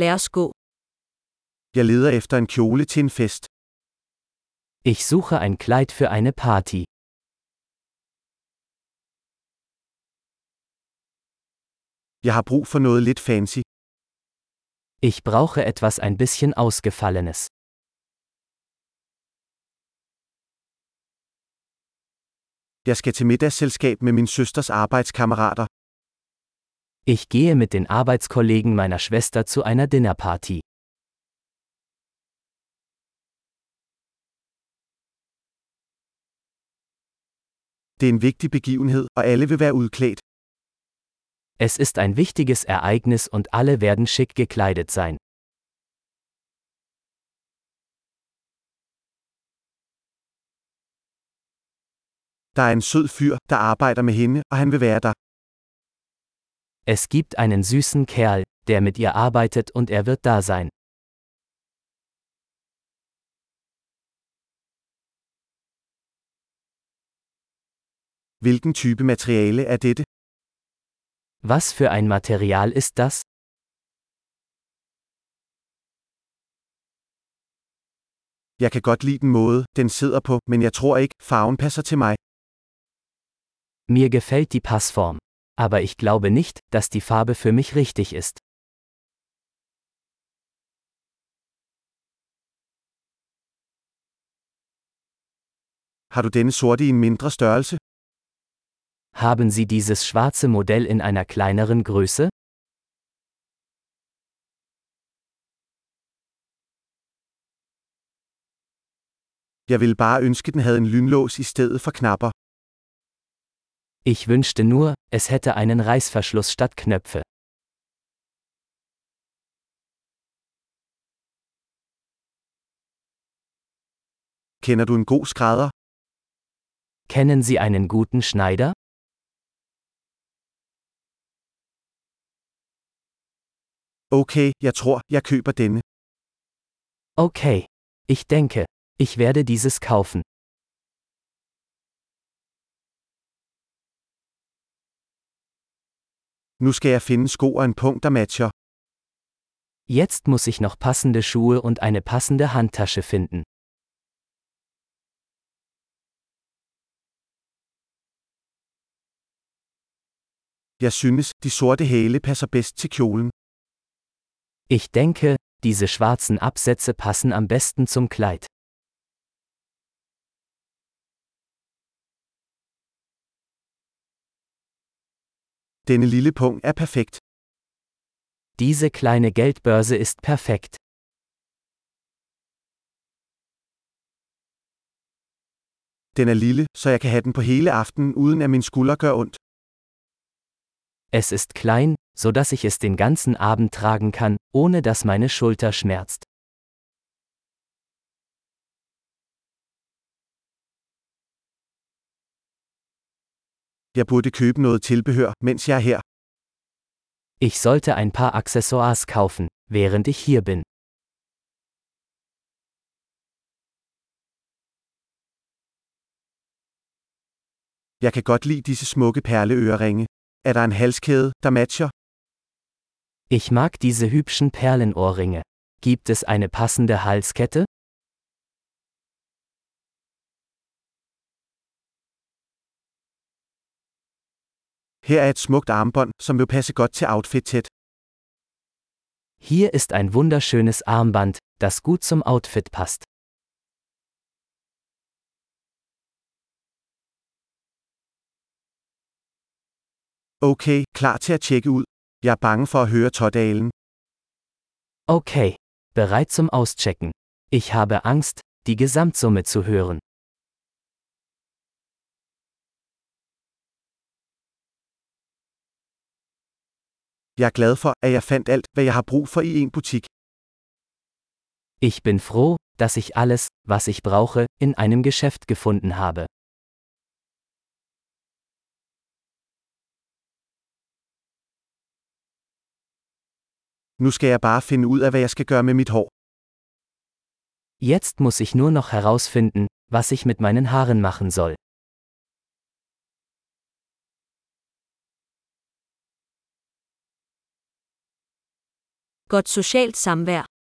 Lad os gå. Jeg leder efter en kjole til en fest. Ich suche ein Kleid für eine Party. Jeg har brug for noget lidt fancy. Ich brauche etwas ein bisschen Ausgefallenes. Jeg skal til middagsselskab med min søsters arbejdskammerater. Ich gehe mit den Arbeitskollegen meiner Schwester zu einer Dinnerparty. Det er en vigtig begivenhed, og alle vil være udklædt. Es ist ein wichtiges Ereignis und alle werden schick gekleidet sein. Der er en sød fyr, der arbejder med hende, og han vil være der. Es gibt einen süßen Kerl, der mit ihr arbeitet und er wird da sein. Hvilken type materiale er dette? Was für ein Material ist das? Jeg kan godt lide den måde, den sidder på, men jeg tror ikke, farven passer til mig. Mir gefällt die Passform. Aber ich glaube nicht, dass die Farbe für mich richtig ist. Har du denne sorte i en mindre størrelse? Haben Sie dieses schwarze Modell in einer kleineren Größe? Jeg ville bare ønske, den havde en lynlås i stedet for knapper. Ich wünschte nur, es hätte einen Reißverschluss statt Knöpfe. Kender du en god skrædder? Kennen Sie einen guten Schneider? Okay, jeg tror, jeg køber denne. Okay. Ich denke, ich werde dieses kaufen. Nu skal jeg finde sko og en punkt, der matcher. Jetzt muss ich noch passende Schuhe und eine passende Handtasche finden. Jeg synes, de sorte hæle passer bedst til kjolen. Ich denke, diese schwarzen Absätze passen am besten zum Kleid. Denne lille punkt er perfekt. Diese kleine Geldbörse ist perfekt. Den er lille, så jeg kan have den på hele aftenen, uden at min skulder gør ondt. Es ist klein, so dass ich es den ganzen Abend tragen kann, ohne dass meine Schulter schmerzt. Jeg burde købe noget tilbehør, mens jeg er her. Ich sollte ein paar Accessoires kaufen, während ich hier bin. Jeg kan godt lide disse smukke perleøreringe. Er der en halskæde, der matcher? Ich mag diese hübschen Perlenohrringe. Gibt es eine passende Halskette? Her er et smukt armbånd, som vil passe godt til outfitet. Hier ist ein wunderschönes Armband, das gut zum Outfit passt. Okay, klar til at tjekke ud. Jeg er bange for at høre totalen. Okay. Bereit zum Auschecken. Ich habe Angst, die Gesamtsumme zu hören. Jeg er glad for, at jeg fandt alt, hvad jeg har brug for i en butik. Ich bin froh, dass ich alles, was ich brauche, in einem Geschäft gefunden habe. Nu skal jeg bare finde ud af, hvad jeg skal gøre med mit hår. Jetzt muss ich nur noch herausfinden, was ich mit meinen Haaren machen soll. Godt socialt samvær.